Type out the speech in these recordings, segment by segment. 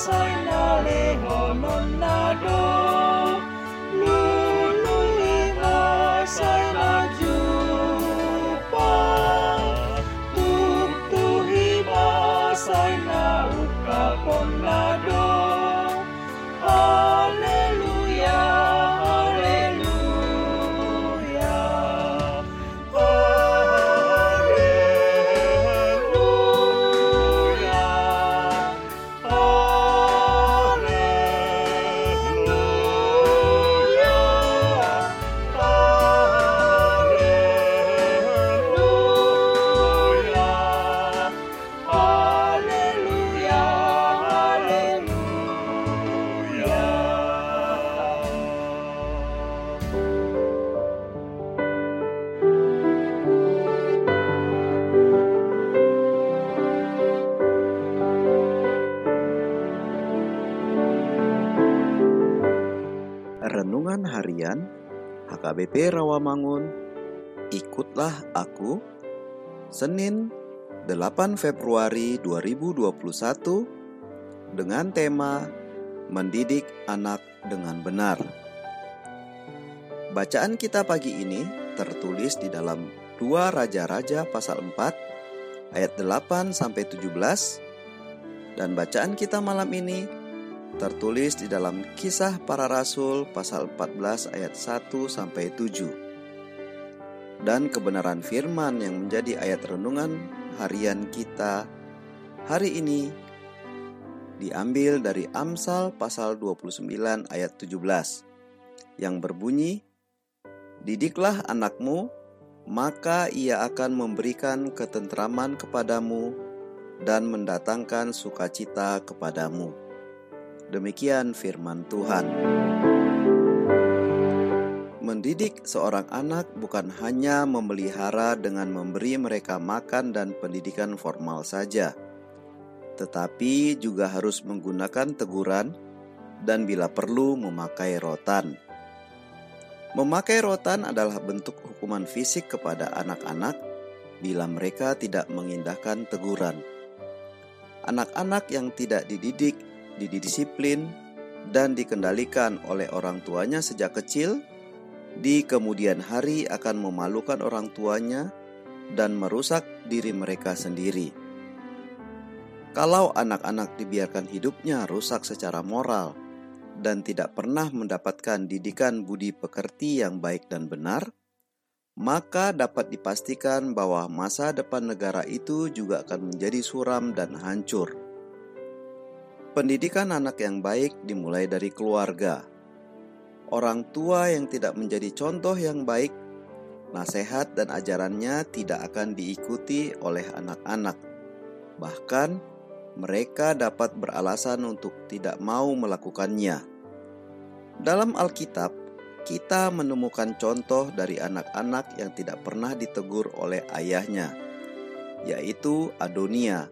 Sainale Holonado. Harian HKBP Rawamangun Ikutlah Aku Senin 8 Februari 2021 dengan tema Mendidik Anak dengan Benar. Bacaan kita pagi ini tertulis di dalam 2 Raja-Raja pasal 4 ayat 8 sampai 17 dan bacaan kita malam ini tertulis di dalam Kisah Para Rasul pasal 14 ayat 1 sampai 7. Dan kebenaran firman yang menjadi ayat renungan harian kita hari ini diambil dari Amsal pasal 29 ayat 17 yang berbunyi Didiklah anakmu maka ia akan memberikan ketentraman kepadamu dan mendatangkan sukacita kepadamu. Demikian firman Tuhan. Mendidik seorang anak bukan hanya memelihara dengan memberi mereka makan dan pendidikan formal saja, tetapi juga harus menggunakan teguran dan bila perlu memakai rotan. Memakai rotan adalah bentuk hukuman fisik kepada anak-anak bila mereka tidak mengindahkan teguran. Anak-anak yang tidak dididik didisiplin, dan dikendalikan oleh orang tuanya sejak kecil, di kemudian hari akan memalukan orang tuanya dan merusak diri mereka sendiri. Kalau anak-anak dibiarkan hidupnya rusak secara moral dan tidak pernah mendapatkan didikan budi pekerti yang baik dan benar, maka dapat dipastikan bahwa masa depan negara itu juga akan menjadi suram dan hancur. Pendidikan anak yang baik dimulai dari keluarga. Orang tua yang tidak menjadi contoh yang baik, nasihat dan ajarannya tidak akan diikuti oleh anak-anak. Bahkan, mereka dapat beralasan untuk tidak mau melakukannya. Dalam Alkitab, kita menemukan contoh dari anak-anak yang tidak pernah ditegur oleh ayahnya, yaitu Adonia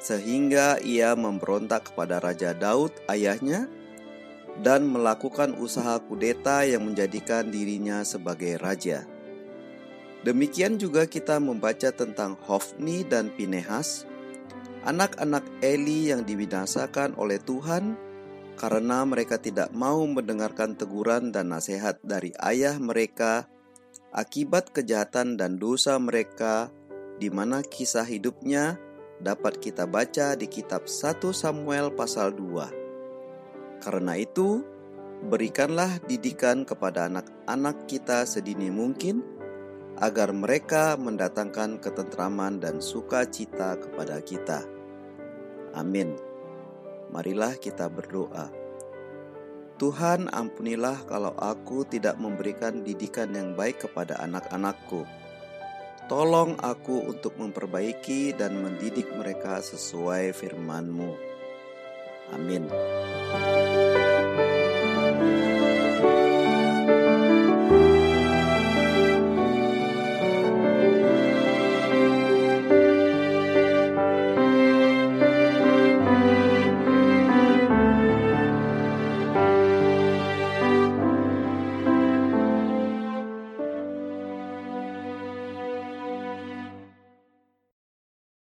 sehingga ia memberontak kepada Raja Daud ayahnya dan melakukan usaha kudeta yang menjadikan dirinya sebagai raja. Demikian juga kita membaca tentang Hofni dan Pinehas, anak-anak Eli yang dibinasakan oleh Tuhan karena mereka tidak mau mendengarkan teguran dan nasihat dari ayah mereka akibat kejahatan dan dosa mereka di mana kisah hidupnya dapat kita baca di kitab 1 Samuel pasal 2. Karena itu, berikanlah didikan kepada anak-anak kita sedini mungkin agar mereka mendatangkan ketentraman dan sukacita kepada kita. Amin. Marilah kita berdoa. Tuhan, ampunilah kalau aku tidak memberikan didikan yang baik kepada anak-anakku Tolong aku untuk memperbaiki dan mendidik mereka sesuai firman-Mu. Amin.